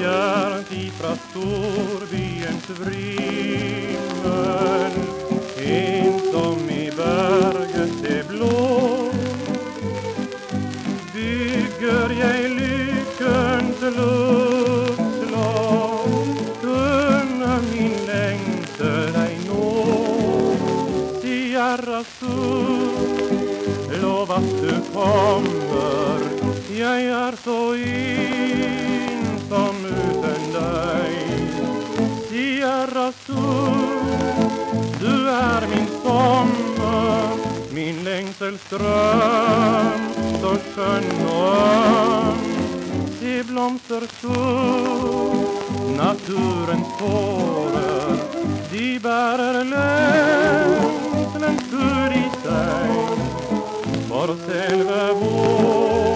Hjärnt ifrån storbyens vrimmel Ensam i berget det blå Bygger jag lyckans luftslott Kunna min längtan ej nå. Sierra Sur Lov att du kommer. Jag är så ensam Sierra Du är min sommar Min längselström Så skön och öm Se blomster sur Naturens tårar De bärer längseln tur i sig. För selve vår